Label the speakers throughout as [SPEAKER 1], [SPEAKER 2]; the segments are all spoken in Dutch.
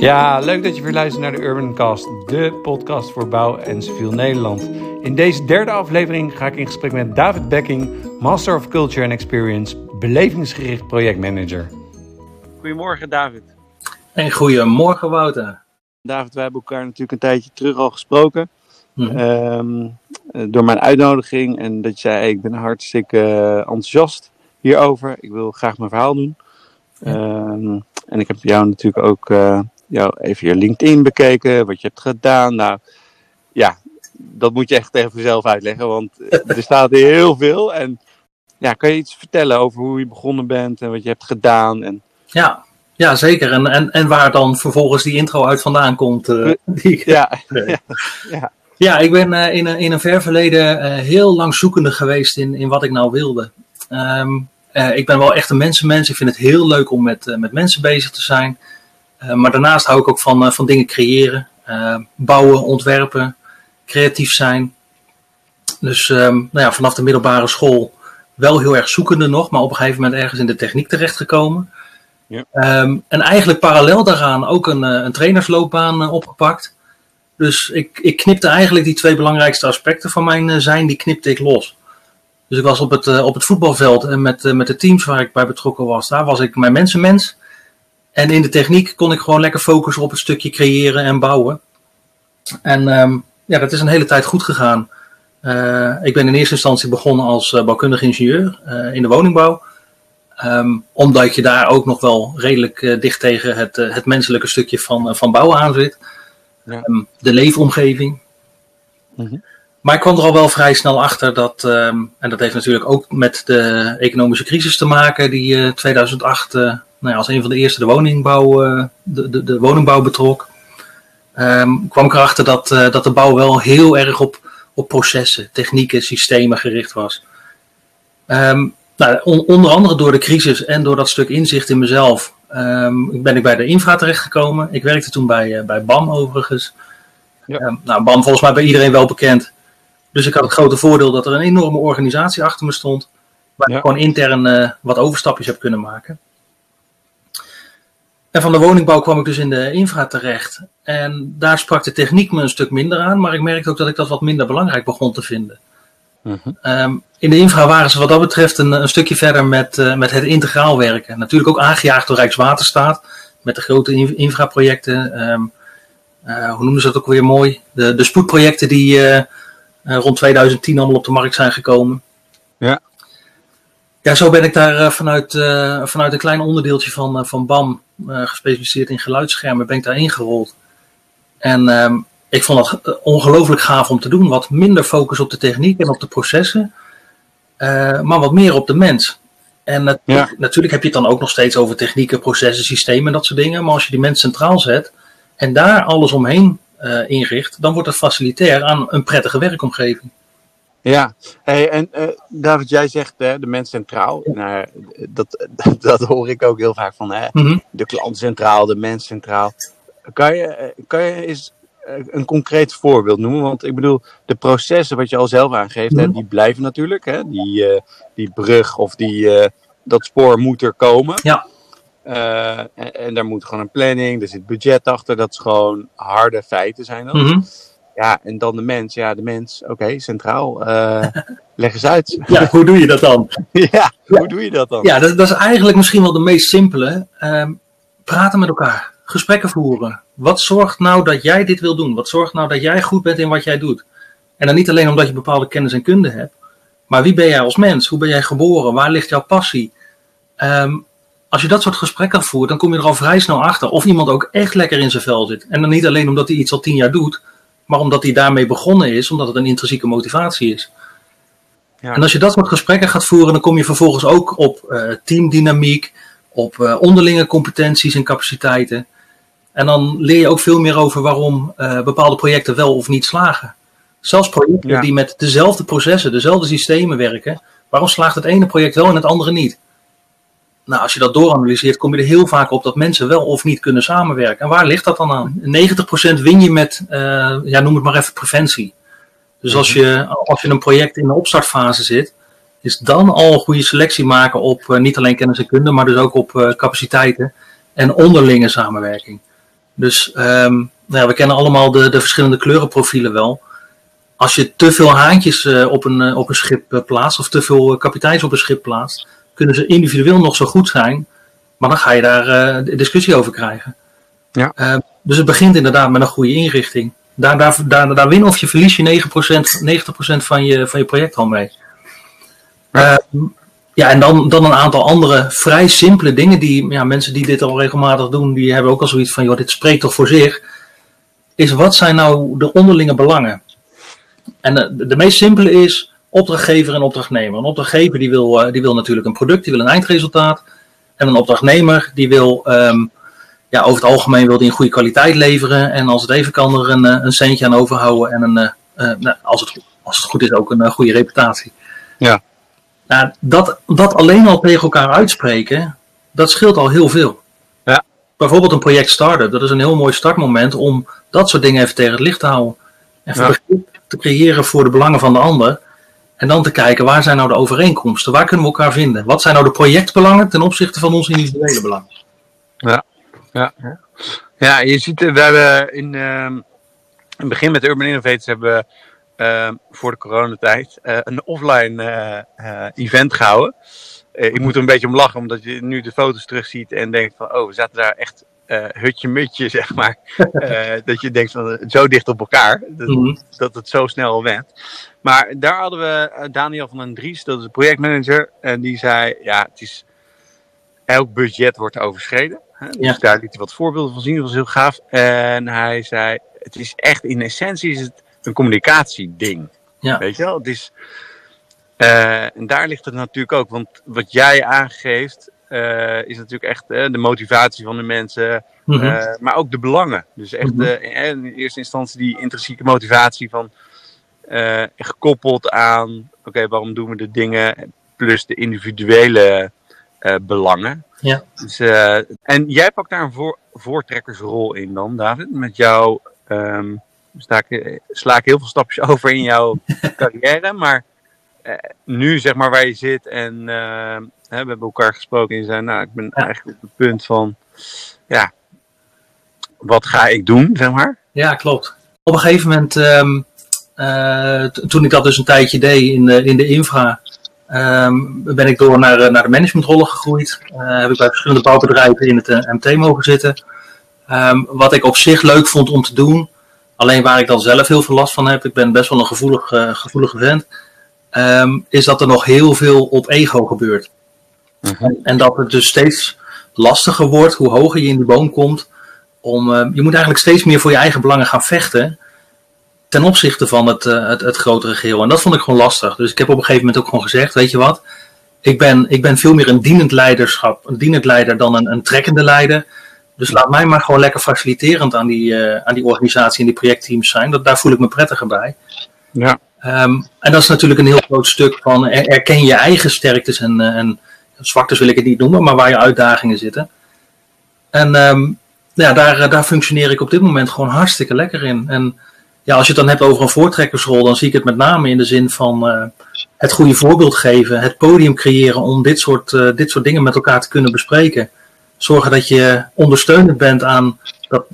[SPEAKER 1] Ja, leuk dat je weer luistert naar de Urbancast, de podcast voor bouw en civiel Nederland. In deze derde aflevering ga ik in gesprek met David Becking, Master of Culture and Experience, belevingsgericht projectmanager. Goedemorgen David.
[SPEAKER 2] En goedemorgen Wouter.
[SPEAKER 1] David, wij hebben elkaar natuurlijk een tijdje terug al gesproken.
[SPEAKER 2] Mhm.
[SPEAKER 1] Ehm, eh, door mijn uitnodiging en dat je zei, ik ben hartstikke enthousiast hierover. Ik wil graag mijn verhaal doen.
[SPEAKER 2] Ja.
[SPEAKER 1] Ehm, en ik heb jou natuurlijk ook eh, jou even je LinkedIn bekeken, wat je hebt gedaan. Nou, ja, dat moet je echt tegen jezelf uitleggen, want er staat hier heel veel. En ja, kan je iets vertellen over hoe je begonnen bent en wat je hebt gedaan? En,
[SPEAKER 2] Ja, ja zeker. En, en, en waar dan vervolgens die intro uit vandaan komt. eh, die
[SPEAKER 1] ja, ja,
[SPEAKER 2] Ja, ik ben eh, in, een, in een ver verleden eh, heel lang zoekende geweest in, in wat ik nou wilde. Ehm, eh, ik ben wel echt een mensenmens. Ik vind het heel leuk om met, eh, met mensen bezig te zijn. Eh, maar daarnaast hou ik ook van, eh, van dingen creëren. eh, bouwen, ontwerpen, creatief zijn. Dus ehm, nou ja, vanaf de middelbare school wel heel erg zoekende nog. Maar op een gegeven moment ergens in de techniek terechtgekomen.
[SPEAKER 1] Ja.
[SPEAKER 2] Ehm, en eigenlijk parallel daaraan ook een, een trainersloopbaan opgepakt. Dus ik, ik knipte eigenlijk die twee belangrijkste aspecten van mijn zijn, die knipte ik los. Dus ik was op het, op het voetbalveld en met, met de teams waar ik bij betrokken was, daar was ik mijn mensenmens. En in de techniek kon ik gewoon lekker focussen op het stukje creëren en bouwen. En ehm, ja, dat is een hele tijd goed gegaan. Eh, ik ben in eerste instantie begonnen als eh, bouwkundig ingenieur eh, in de woningbouw. Ehm, omdat je daar ook nog wel redelijk dicht tegen het, het menselijke stukje van, van bouwen aan zit.
[SPEAKER 1] Ja.
[SPEAKER 2] Ehm, de leefomgeving.
[SPEAKER 1] Mhm.
[SPEAKER 2] Maar ik kwam er al wel vrij snel achter dat, en dat heeft natuurlijk ook met de economische crisis te maken, die eh 2008 eh, nou ja, als een van de eerste de woningbouw, eh, de, de, de woningbouw betrok. Ehm, kwam ik erachter dat, eh, dat de bouw wel heel erg op, op processen, technieken, systemen gericht was. Ehm, nou, on- onder andere door de crisis en door dat stuk inzicht in mezelf ehm, ben ik bij de infra terechtgekomen. Ik werkte toen bij, eh, bij BAM overigens.
[SPEAKER 1] Ja.
[SPEAKER 2] Nou, BAM volgens mij bij iedereen wel bekend. Dus ik had het grote voordeel dat er een enorme organisatie achter me stond. Waar
[SPEAKER 1] Ja.
[SPEAKER 2] ik gewoon intern wat overstapjes heb kunnen maken. En van de woningbouw kwam ik dus in de infra terecht. En daar sprak de techniek me een stuk minder aan. Maar ik merkte ook dat ik dat wat minder belangrijk begon te vinden.
[SPEAKER 1] Mhm.
[SPEAKER 2] Ehm, in de infra waren ze wat dat betreft een, een stukje verder met, eh, met het integraal werken. Natuurlijk ook aangejaagd door Rijkswaterstaat. Met de grote in- infraprojecten. eh, hoe noemen ze dat ook weer mooi? De, de spoedprojecten die eh, rond 2010 allemaal op de markt zijn gekomen.
[SPEAKER 1] Ja.
[SPEAKER 2] Ja, zo ben ik daar eh, vanuit, eh, vanuit een klein onderdeeltje van, eh, van BAM, gespecialiseerd in geluidsschermen, ben ik daar ingerold. En ehm, ik vond het eh, ongelooflijk gaaf om te doen. Wat minder focus op de techniek en op de processen, maar wat meer op de mens. En nat-
[SPEAKER 1] Ja.
[SPEAKER 2] natuurlijk heb je het dan ook nog steeds over technieken, processen, systemen en dat soort dingen. Maar als je die mens centraal zet en daar alles omheen inricht, dan wordt het facilitair aan een prettige werkomgeving.
[SPEAKER 1] Ja, hey, en eh, David, jij zegt hè, de mens centraal. Nou, dat, dat hoor ik ook heel vaak van hè,
[SPEAKER 2] Mhm.
[SPEAKER 1] de klant centraal, de mens centraal. Kan je, eh, kan je eens eh, een concreet voorbeeld noemen? Want ik bedoel, de processen wat je al zelf aangeeft, hè,
[SPEAKER 2] Mhm.
[SPEAKER 1] die blijven natuurlijk. Hè? Die, die brug of die, dat spoor moet er komen.
[SPEAKER 2] Ja.
[SPEAKER 1] En, en daar moet gewoon een planning, er zit budget achter. Dat is gewoon harde feiten zijn dat.
[SPEAKER 2] Mhm.
[SPEAKER 1] Ja, en dan de mens. Ja, de mens, oké, centraal. Eh, leg eens uit.
[SPEAKER 2] Ja, hoe doe je dat dan?
[SPEAKER 1] ja, hoe doe je dat dan?
[SPEAKER 2] Ja, dat, dat is eigenlijk misschien wel de meest simpele. Ehm, praten met elkaar, gesprekken voeren. Wat zorgt nou dat jij dit wil doen? Wat zorgt nou dat jij goed bent in wat jij doet? En dan niet alleen omdat je bepaalde kennis en kunde hebt, maar wie ben jij als mens? Hoe ben jij geboren? Waar ligt jouw passie? Ehm, als je dat soort gesprekken voert, dan kom je er al vrij snel achter of iemand ook echt lekker in zijn vel zit. En dan niet alleen omdat hij iets al tien jaar doet, maar omdat hij daarmee begonnen is, omdat het een intrinsieke motivatie is.
[SPEAKER 1] Ja.
[SPEAKER 2] En als je dat soort gesprekken gaat voeren, dan kom je vervolgens ook op eh, teamdynamiek, op eh, onderlinge competenties en capaciteiten. En dan leer je ook veel meer over waarom eh, bepaalde projecten wel of niet slagen. Zelfs projecten
[SPEAKER 1] Ja.
[SPEAKER 2] die met dezelfde processen, dezelfde systemen werken, waarom slaagt het ene project wel en het andere niet? Nou, als je dat dooranalyseert, kom je er heel vaak op dat mensen wel of niet kunnen samenwerken. En waar ligt dat dan aan? 90% win je met, eh, ja, noem het maar even preventie. Dus als je, als je een project in de opstartfase zit, is dan al een goede selectie maken op eh, niet alleen kennis en kunde, maar dus ook op eh, capaciteiten en onderlinge samenwerking. Dus ehm, nou ja, we kennen allemaal de, de verschillende kleurenprofielen wel. Als je te veel haantjes op, een, op een schip plaatst, of te veel kapiteins op een schip plaatst, kunnen ze individueel nog zo goed zijn, maar dan ga je daar discussie over krijgen.
[SPEAKER 1] Ja.
[SPEAKER 2] Ehm, dus het begint inderdaad met een goede inrichting. Daar, daar, daar, daar win of je verlies je 9%, 90% van je, van je project al mee. Ja. Ehm, ja, en dan, dan een aantal andere vrij simpele dingen die ja, mensen die dit al regelmatig doen, die hebben ook al zoiets van, joh, dit spreekt toch voor zich. Is wat zijn nou de onderlinge belangen? En de, de meest simpele is opdrachtgever en opdrachtnemer. Een opdrachtgever die wil, uh, die wil natuurlijk een product, die wil een eindresultaat. En een opdrachtnemer die wil, um, ja, over het algemeen wil die een goede kwaliteit leveren. En als het even kan er een, een centje aan overhouden en een, uh, nou, als, het, als het goed is ook een goede reputatie.
[SPEAKER 1] Ja.
[SPEAKER 2] Nou, dat, dat alleen al tegen elkaar uitspreken, dat scheelt al heel veel.
[SPEAKER 1] Ja.
[SPEAKER 2] Bijvoorbeeld een project starten, dat is een heel mooi startmoment om dat soort dingen even tegen het licht te houden.
[SPEAKER 1] Ja.
[SPEAKER 2] begrip te creëren voor de belangen van de ander. En dan te kijken, waar zijn nou de overeenkomsten? Waar kunnen we elkaar vinden? Wat zijn nou de projectbelangen ten opzichte van onze individuele belangen?
[SPEAKER 1] Ja, ja. ja je ziet, eh, we hebben in, ehm, in het begin met Urban Innovators hebben we ehm, voor de coronatijd eh, een offline eh, event gehouden. Eh, ik moet er een beetje om lachen, omdat je nu de foto's terugziet en denkt van, oh, we zaten daar echt eh, hutje-mutje, zeg maar. Eh, dat je denkt van, zo dicht op elkaar, dat,
[SPEAKER 2] Mhm.
[SPEAKER 1] dat het zo snel went. Maar daar hadden we eh, Daniel van den Dries, dat is de projectmanager, en die zei, ja, het is, elk budget wordt overschreden. Hè? Dus
[SPEAKER 2] Ja.
[SPEAKER 1] daar liet hij wat voorbeelden van zien, dat was heel gaaf. En hij zei, het is echt, in essentie is het een communicatieding.
[SPEAKER 2] Ja.
[SPEAKER 1] Weet je wel, het is... eh, en daar ligt het natuurlijk ook, want wat jij aangeeft, eh, is natuurlijk echt eh, de motivatie van de mensen,
[SPEAKER 2] Mhm.
[SPEAKER 1] eh, maar ook de belangen. Dus echt
[SPEAKER 2] Mhm.
[SPEAKER 1] in eerste instantie die intrinsieke motivatie van gekoppeld aan, oké, waarom doen we de dingen, plus de individuele belangen.
[SPEAKER 2] Ja.
[SPEAKER 1] Dus, en jij pakt daar een voor, voortrekkersrol in dan, David, met jouw, sta ik, eh, sla ik heel veel stapjes over in jouw carrière, maar nu zeg maar waar je zit en eh, hè, we hebben elkaar gesproken en je zei, nou, ik ben eigenlijk op het punt van, ja, wat ga ik doen, zeg maar?
[SPEAKER 2] Ja, klopt. Op een gegeven moment, ehm, eh, toen ik dat dus een tijdje deed in de, in de infra, ehm, ben ik door naar, eh, naar de managementrollen gegroeid. Eh, heb ik bij verschillende bouwbedrijven in het eh, MT mogen zitten. Ehm, wat ik op zich leuk vond om te doen, alleen waar ik dan zelf heel veel last van heb, ik ben best wel een gevoelig, eh, gevoelige vent, ehm, is dat er nog heel veel op ego gebeurt.
[SPEAKER 1] Mhm.
[SPEAKER 2] en, en dat het dus steeds lastiger wordt, hoe hoger je in die boom komt, om, eh, je moet eigenlijk steeds meer voor je eigen belangen gaan vechten. Ten opzichte van het, eh, het, het grotere geheel. En dat vond ik gewoon lastig. Dus ik heb op een gegeven moment ook gewoon gezegd: Weet je wat? Ik ben, ik ben veel meer een dienend leiderschap. Een dienend leider dan een, een trekkende leider. Dus laat mij maar gewoon lekker faciliterend aan die, eh, aan die organisatie en die projectteams zijn. Dat, daar voel ik me prettiger bij.
[SPEAKER 1] Ja.
[SPEAKER 2] Ehm, en dat is natuurlijk een heel groot stuk van er- erken je eigen sterktes en, eh, en zwaktes wil ik het niet noemen, maar waar je uitdagingen zitten. En ehm, ja, daar, eh, daar functioneer ik op dit moment gewoon hartstikke lekker in. En ja, als je het dan hebt over een voortrekkersrol, dan zie ik het met name in de zin van eh, het goede voorbeeld geven, het podium creëren om dit soort, dit soort dingen met elkaar te kunnen bespreken. Zorgen dat je ondersteunend bent aan dat,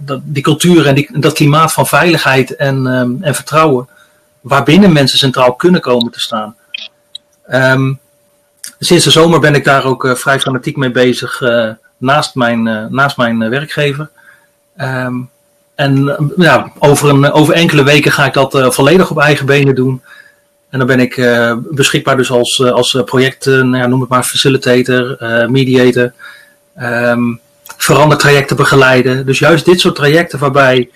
[SPEAKER 2] dat, die cultuur en die, dat klimaat van veiligheid en, ehm, en vertrouwen, waarbinnen mensen centraal kunnen komen te staan. Ehm, sinds de zomer ben ik daar ook eh, vrij fanatiek mee bezig eh, naast mijn, eh, naast mijn werkgever. Ehm, en ja, over, een, over enkele weken ga ik dat volledig op eigen benen doen. En dan ben ik beschikbaar dus als, als project, nou ja, noem het maar, facilitator, mediator. ehm verandertrajecten begeleiden. Dus juist dit soort trajecten waarbij,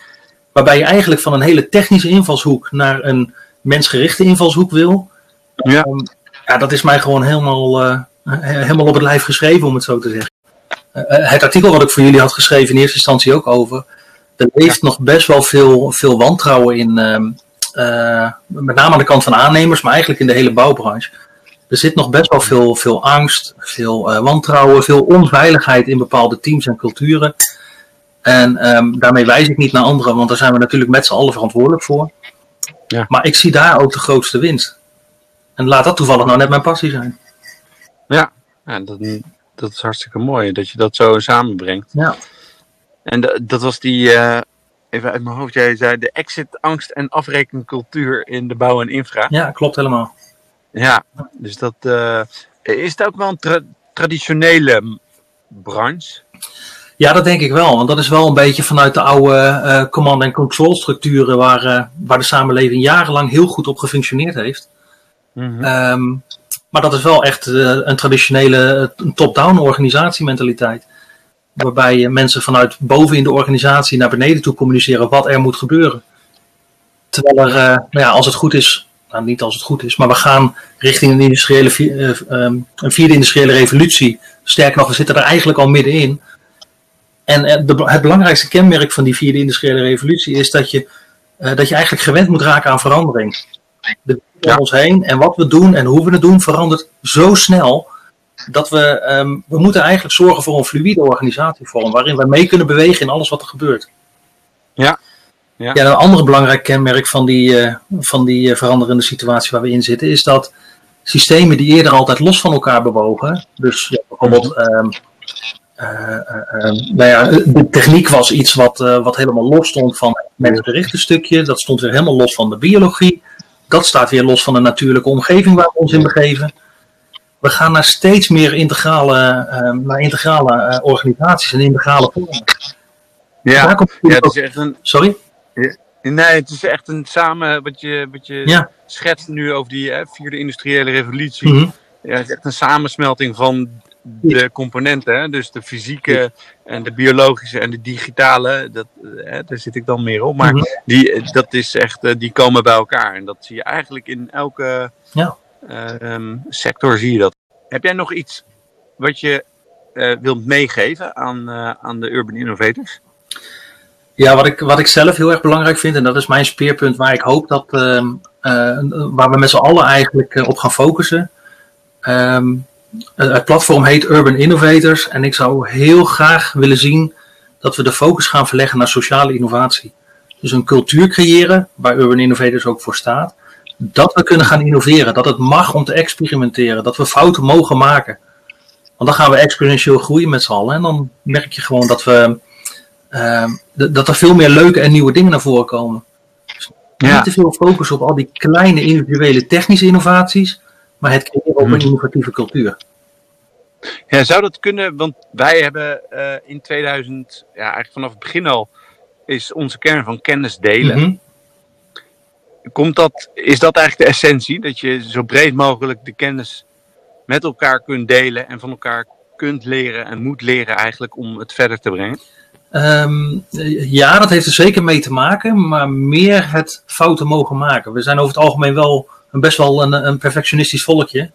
[SPEAKER 2] waarbij je eigenlijk van een hele technische invalshoek naar een mensgerichte invalshoek wil.
[SPEAKER 1] Ja.
[SPEAKER 2] Ehm, ja, dat is mij gewoon helemaal, eh, he- helemaal op het lijf geschreven, om het zo te zeggen. Eh, eh, het artikel wat ik voor jullie had geschreven in eerste instantie ook over. Er leeft nog best wel veel, veel wantrouwen in, ehm, eh, met name aan de kant van aannemers, maar eigenlijk in de hele bouwbranche. Er zit nog best wel veel, veel angst, veel wantrouwen, veel onveiligheid in bepaalde teams en culturen. En ehm, daarmee wijs ik niet naar anderen, want daar zijn we natuurlijk met z'n allen verantwoordelijk voor.
[SPEAKER 1] Ja.
[SPEAKER 2] Maar ik zie daar ook de grootste winst. En laat dat toevallig nou net mijn passie zijn.
[SPEAKER 1] Ja, dat, dat is hartstikke mooi dat je dat zo samenbrengt.
[SPEAKER 2] Ja.
[SPEAKER 1] En dat was die, eh, even uit mijn hoofd, jij zei de exit, angst en afrekencultuur in de bouw en infra.
[SPEAKER 2] Ja, klopt helemaal.
[SPEAKER 1] Ja, dus dat eh, is het ook wel een tra- traditionele branche.
[SPEAKER 2] Ja, dat denk ik wel. Want dat is wel een beetje vanuit de oude eh, command- en control structuren waar, eh, waar de samenleving jarenlang heel goed op gefunctioneerd heeft.
[SPEAKER 1] Mhm.
[SPEAKER 2] Ehm, maar dat is wel echt eh, een traditionele top-down organisatiementaliteit. Waarbij mensen vanuit boven in de organisatie naar beneden toe communiceren wat er moet gebeuren. Terwijl er, nou ja, als het goed is, nou niet als het goed is, maar we gaan richting een, industriële, eh, ehm, een vierde industriële revolutie. Sterker nog, we zitten er eigenlijk al middenin. En eh, de, het belangrijkste kenmerk van die vierde industriële revolutie is dat je, eh, dat je eigenlijk gewend moet raken aan verandering. De wereld om ons heen en wat we doen en hoe we het doen verandert zo snel dat we, ehm, we moeten eigenlijk zorgen voor een fluïde organisatievorm waarin we mee kunnen bewegen in alles wat er gebeurt.
[SPEAKER 1] Ja. Ja.
[SPEAKER 2] Ja, een ander belangrijk kenmerk van die, eh, van die veranderende situatie waar we in zitten is dat systemen die eerder altijd los van elkaar bewogen, dus ja, bijvoorbeeld ehm, eh, eh, eh, nou ja, de techniek was iets wat, eh, wat helemaal los stond van het mensgerichte stukje. Dat stond weer helemaal los van de biologie. Dat staat weer los van de natuurlijke omgeving waar we ons in begeven. We gaan naar steeds meer integrale, eh, naar integrale eh, organisaties en integrale vormen.
[SPEAKER 1] Ja, ja het is echt een,
[SPEAKER 2] Sorry?
[SPEAKER 1] nee, het is echt een samen, wat je, wat je
[SPEAKER 2] Ja.
[SPEAKER 1] schetst nu over die hè, vierde industriële revolutie.
[SPEAKER 2] Mhm.
[SPEAKER 1] Ja, het is echt een samensmelting van de componenten. Hè? Dus de fysieke en de biologische en de digitale. Dat, hè, daar zit ik dan meer op. Maar
[SPEAKER 2] Mhm.
[SPEAKER 1] die, eh, dat is echt, eh, die komen bij elkaar. En dat zie je eigenlijk in elke
[SPEAKER 2] Ja.
[SPEAKER 1] eh, ehm, sector zie je dat. Heb jij nog iets wat je eh, wilt meegeven aan, aan de urban innovators?
[SPEAKER 2] Ja, wat ik, wat ik zelf heel erg belangrijk vind, en dat is mijn speerpunt waar ik hoop dat, ehm, eh, waar we met z'n allen eigenlijk op gaan focussen. Ehm, het platform heet Urban Innovators en ik zou heel graag willen zien dat we de focus gaan verleggen naar sociale innovatie. Dus een cultuur creëren, waar Urban Innovators ook voor staat, dat we kunnen gaan innoveren, dat het mag om te experimenteren, dat we fouten mogen maken. Want dan gaan we exponentieel groeien met z'n allen en dan merk je gewoon dat we Ehm, dat er veel meer leuke en nieuwe dingen naar voren komen. Dus
[SPEAKER 1] Ja.
[SPEAKER 2] Niet te veel focus op al die kleine individuele technische innovaties, maar het creëren op
[SPEAKER 1] Hmm.
[SPEAKER 2] een innovatieve cultuur.
[SPEAKER 1] Ja, zou dat kunnen? Want wij hebben eh, in 2000, ja, eigenlijk vanaf het begin al, is onze kern van kennis delen.
[SPEAKER 2] Mhm.
[SPEAKER 1] Komt dat, is dat eigenlijk de essentie? Dat je zo breed mogelijk de kennis met elkaar kunt delen en van elkaar kunt leren en moet leren eigenlijk om het verder te brengen?
[SPEAKER 2] Ehm, ja, dat heeft er zeker mee te maken, maar meer het fouten mogen maken. We zijn over het algemeen wel een best wel een, een perfectionistisch volkje.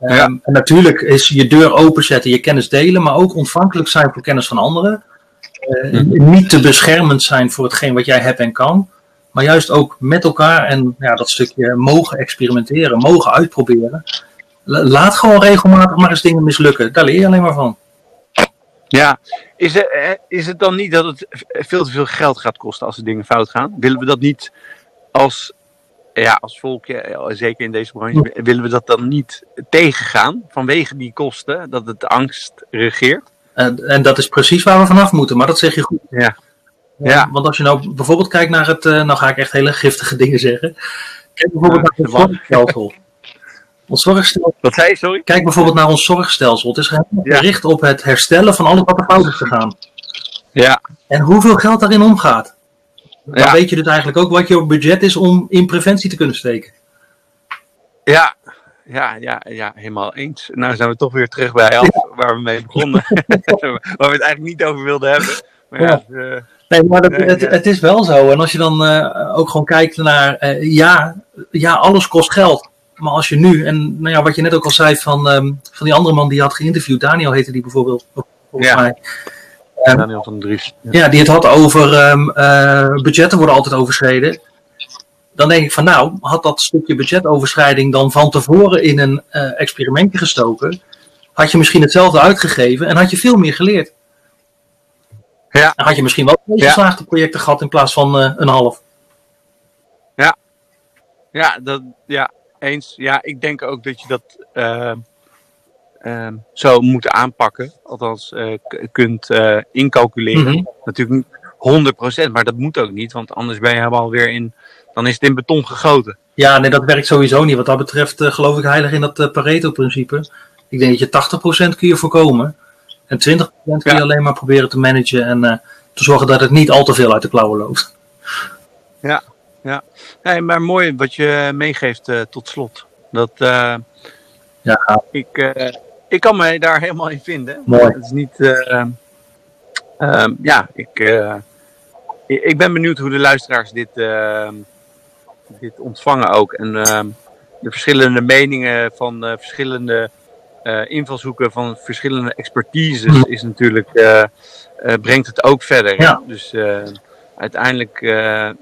[SPEAKER 2] Ehm,
[SPEAKER 1] Ja.
[SPEAKER 2] En natuurlijk is je deur openzetten, je kennis delen, maar ook ontvankelijk zijn voor kennis van anderen. Eh,
[SPEAKER 1] Mhm.
[SPEAKER 2] Niet te beschermend zijn voor hetgeen wat jij hebt en kan, maar juist ook met elkaar en ja, dat stukje mogen experimenteren, mogen uitproberen. La- Laat gewoon regelmatig maar eens dingen mislukken, daar leer je alleen maar van.
[SPEAKER 1] Ja, is het, eh, is het dan niet dat het veel te veel geld gaat kosten als de dingen fout gaan? Willen we dat niet als, ja, als volk, ja, zeker in deze branche, willen we dat dan niet tegengaan vanwege die kosten, dat het angst regeert?
[SPEAKER 2] En, en dat is precies waar we vanaf moeten, maar dat zeg je goed.
[SPEAKER 1] Ja.
[SPEAKER 2] Ja. Want als je nou bijvoorbeeld kijkt naar het, eh, nou ga ik echt hele giftige dingen zeggen. Kijk bijvoorbeeld
[SPEAKER 1] Ja,
[SPEAKER 2] naar ons
[SPEAKER 1] wat?
[SPEAKER 2] zorgstelsel. Ons zorgstelsel.
[SPEAKER 1] Wat zei je, sorry?
[SPEAKER 2] Kijk bijvoorbeeld naar ons zorgstelsel. Het is
[SPEAKER 1] Ja.
[SPEAKER 2] gericht op het herstellen van alles wat er fout is gegaan.
[SPEAKER 1] Ja,
[SPEAKER 2] En hoeveel geld daarin omgaat. Dan
[SPEAKER 1] Ja.
[SPEAKER 2] weet je dus eigenlijk ook wat je budget is om in preventie te kunnen steken.
[SPEAKER 1] ja, ja, ja, ja, helemaal eens. Nou zijn we toch weer terug bij af waar we mee begonnen. waar we het eigenlijk niet over wilden hebben. Maar ja, eh,
[SPEAKER 2] Nee, maar dat,
[SPEAKER 1] Nee,
[SPEAKER 2] het,
[SPEAKER 1] ja.
[SPEAKER 2] het is wel zo. En als je dan eh, ook gewoon kijkt naar, eh, ja, ja, alles kost geld. Maar als je nu, en nou ja, wat je net ook al zei van, ehm, van die andere man die je had geïnterviewd, Daniel heette die bijvoorbeeld, volgens
[SPEAKER 1] Ja.
[SPEAKER 2] mij.
[SPEAKER 1] Daniel van Dries. Ja.
[SPEAKER 2] ja, die het had over ehm, eh, budgetten worden altijd overschreden. Dan denk ik van nou, had dat stukje budgetoverschrijding dan van tevoren in een eh, experimentje gestoken, had je misschien hetzelfde uitgegeven en had je veel meer geleerd.
[SPEAKER 1] Ja.
[SPEAKER 2] Dan had je misschien wel twee
[SPEAKER 1] Ja.
[SPEAKER 2] geslaagde projecten gehad in plaats van eh, een half.
[SPEAKER 1] Ja, dat, ja, eens. Ja, ik denk ook dat je dat. Eh, ehm, zou moeten aanpakken. Althans, eh, kunt eh, incalculeren.
[SPEAKER 2] Mhm.
[SPEAKER 1] Natuurlijk niet 100%, maar dat moet ook niet. Want anders ben je helemaal weer in. Dan is het in beton gegoten.
[SPEAKER 2] Ja, nee, dat werkt sowieso niet. Wat dat betreft eh, geloof ik heilig in dat Pareto-principe. Ik denk dat je 80% kun je voorkomen. En 20% kun je
[SPEAKER 1] Ja.
[SPEAKER 2] alleen maar proberen te managen en te zorgen dat het niet al te veel uit de klauwen loopt.
[SPEAKER 1] Nee, maar mooi wat je meegeeft tot slot. Dat,
[SPEAKER 2] Ja,
[SPEAKER 1] ik, ik kan me daar helemaal in vinden.
[SPEAKER 2] Mooi.
[SPEAKER 1] Het is niet. eh, ehm, ja, ik, eh, ik ben benieuwd hoe de luisteraars dit, ehm, dit ontvangen ook. En ehm, de verschillende meningen van eh, verschillende eh, invalshoeken van verschillende expertises
[SPEAKER 2] Mhm.
[SPEAKER 1] is natuurlijk. eh, eh, brengt het ook verder.
[SPEAKER 2] Ja.
[SPEAKER 1] Dus eh, uiteindelijk eh, eh,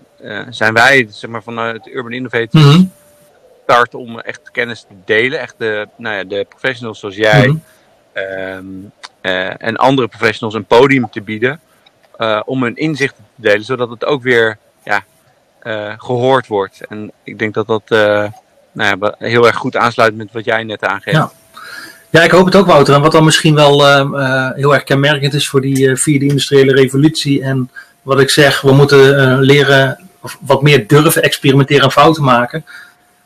[SPEAKER 1] zijn wij zeg maar, vanuit Urban Innovators
[SPEAKER 2] Mhm.
[SPEAKER 1] Om echt kennis te delen. Echt de, nou ja, de professionals zoals jij
[SPEAKER 2] Mhm.
[SPEAKER 1] ehm, eh, en andere professionals een podium te bieden. eh, om hun inzichten te delen, zodat het ook weer ja, eh, gehoord wordt. En ik denk dat dat nou ja, heel erg goed aansluit met wat jij net aangeeft.
[SPEAKER 2] Ja. Ja, ik hoop het ook, Wouter. En wat dan misschien wel eh, eh, heel erg kenmerkend is voor die vierde industriële revolutie. En wat ik zeg, we moeten leren of wat meer durven experimenteren en fouten maken.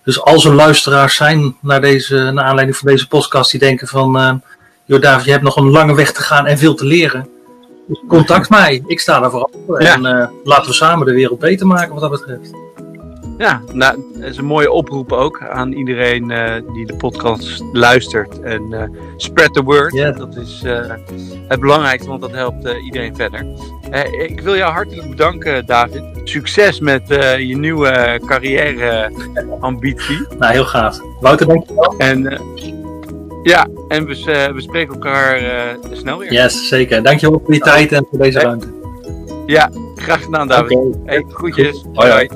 [SPEAKER 2] Dus als er luisteraars zijn naar, deze, naar aanleiding van deze podcast die denken van... eh joh David, je hebt nog een lange weg te gaan en veel te leren. Dus contact mij. Ik sta daar voor open.
[SPEAKER 1] Ja.
[SPEAKER 2] En eh, laten we samen de wereld beter maken wat dat betreft.
[SPEAKER 1] Ja, nou, dat is een mooie oproep ook aan iedereen eh, die de podcast luistert. En eh, spread the word.
[SPEAKER 2] Ja.
[SPEAKER 1] Dat is eh, het belangrijkste, want dat helpt eh, iedereen verder. Eh, ik wil jou hartelijk bedanken, David. Succes met eh, je nieuwe carrière-ambitie.
[SPEAKER 2] Nou, heel gaaf. Wouter, dankjewel.
[SPEAKER 1] En eh, ja, en we, eh, we spreken elkaar eh, snel weer.
[SPEAKER 2] Yes, zeker. Dankjewel voor je tijd en voor deze
[SPEAKER 1] Hey.
[SPEAKER 2] ruimte.
[SPEAKER 1] Ja, graag gedaan, David.
[SPEAKER 2] Oké.
[SPEAKER 1] Hey, groetjes.
[SPEAKER 2] Hoi, hoi.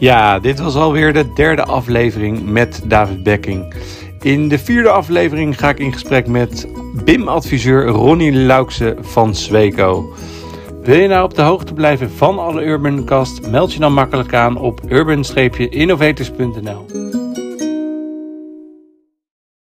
[SPEAKER 3] Ja, dit was alweer de derde aflevering met David Bekking. In de vierde aflevering ga ik in gesprek met BIM-adviseur Ronnie Laukse van Sweco. Wil je nou op de hoogte blijven van alle Urbancast? Meld je dan makkelijk aan op urban-innovators.nl.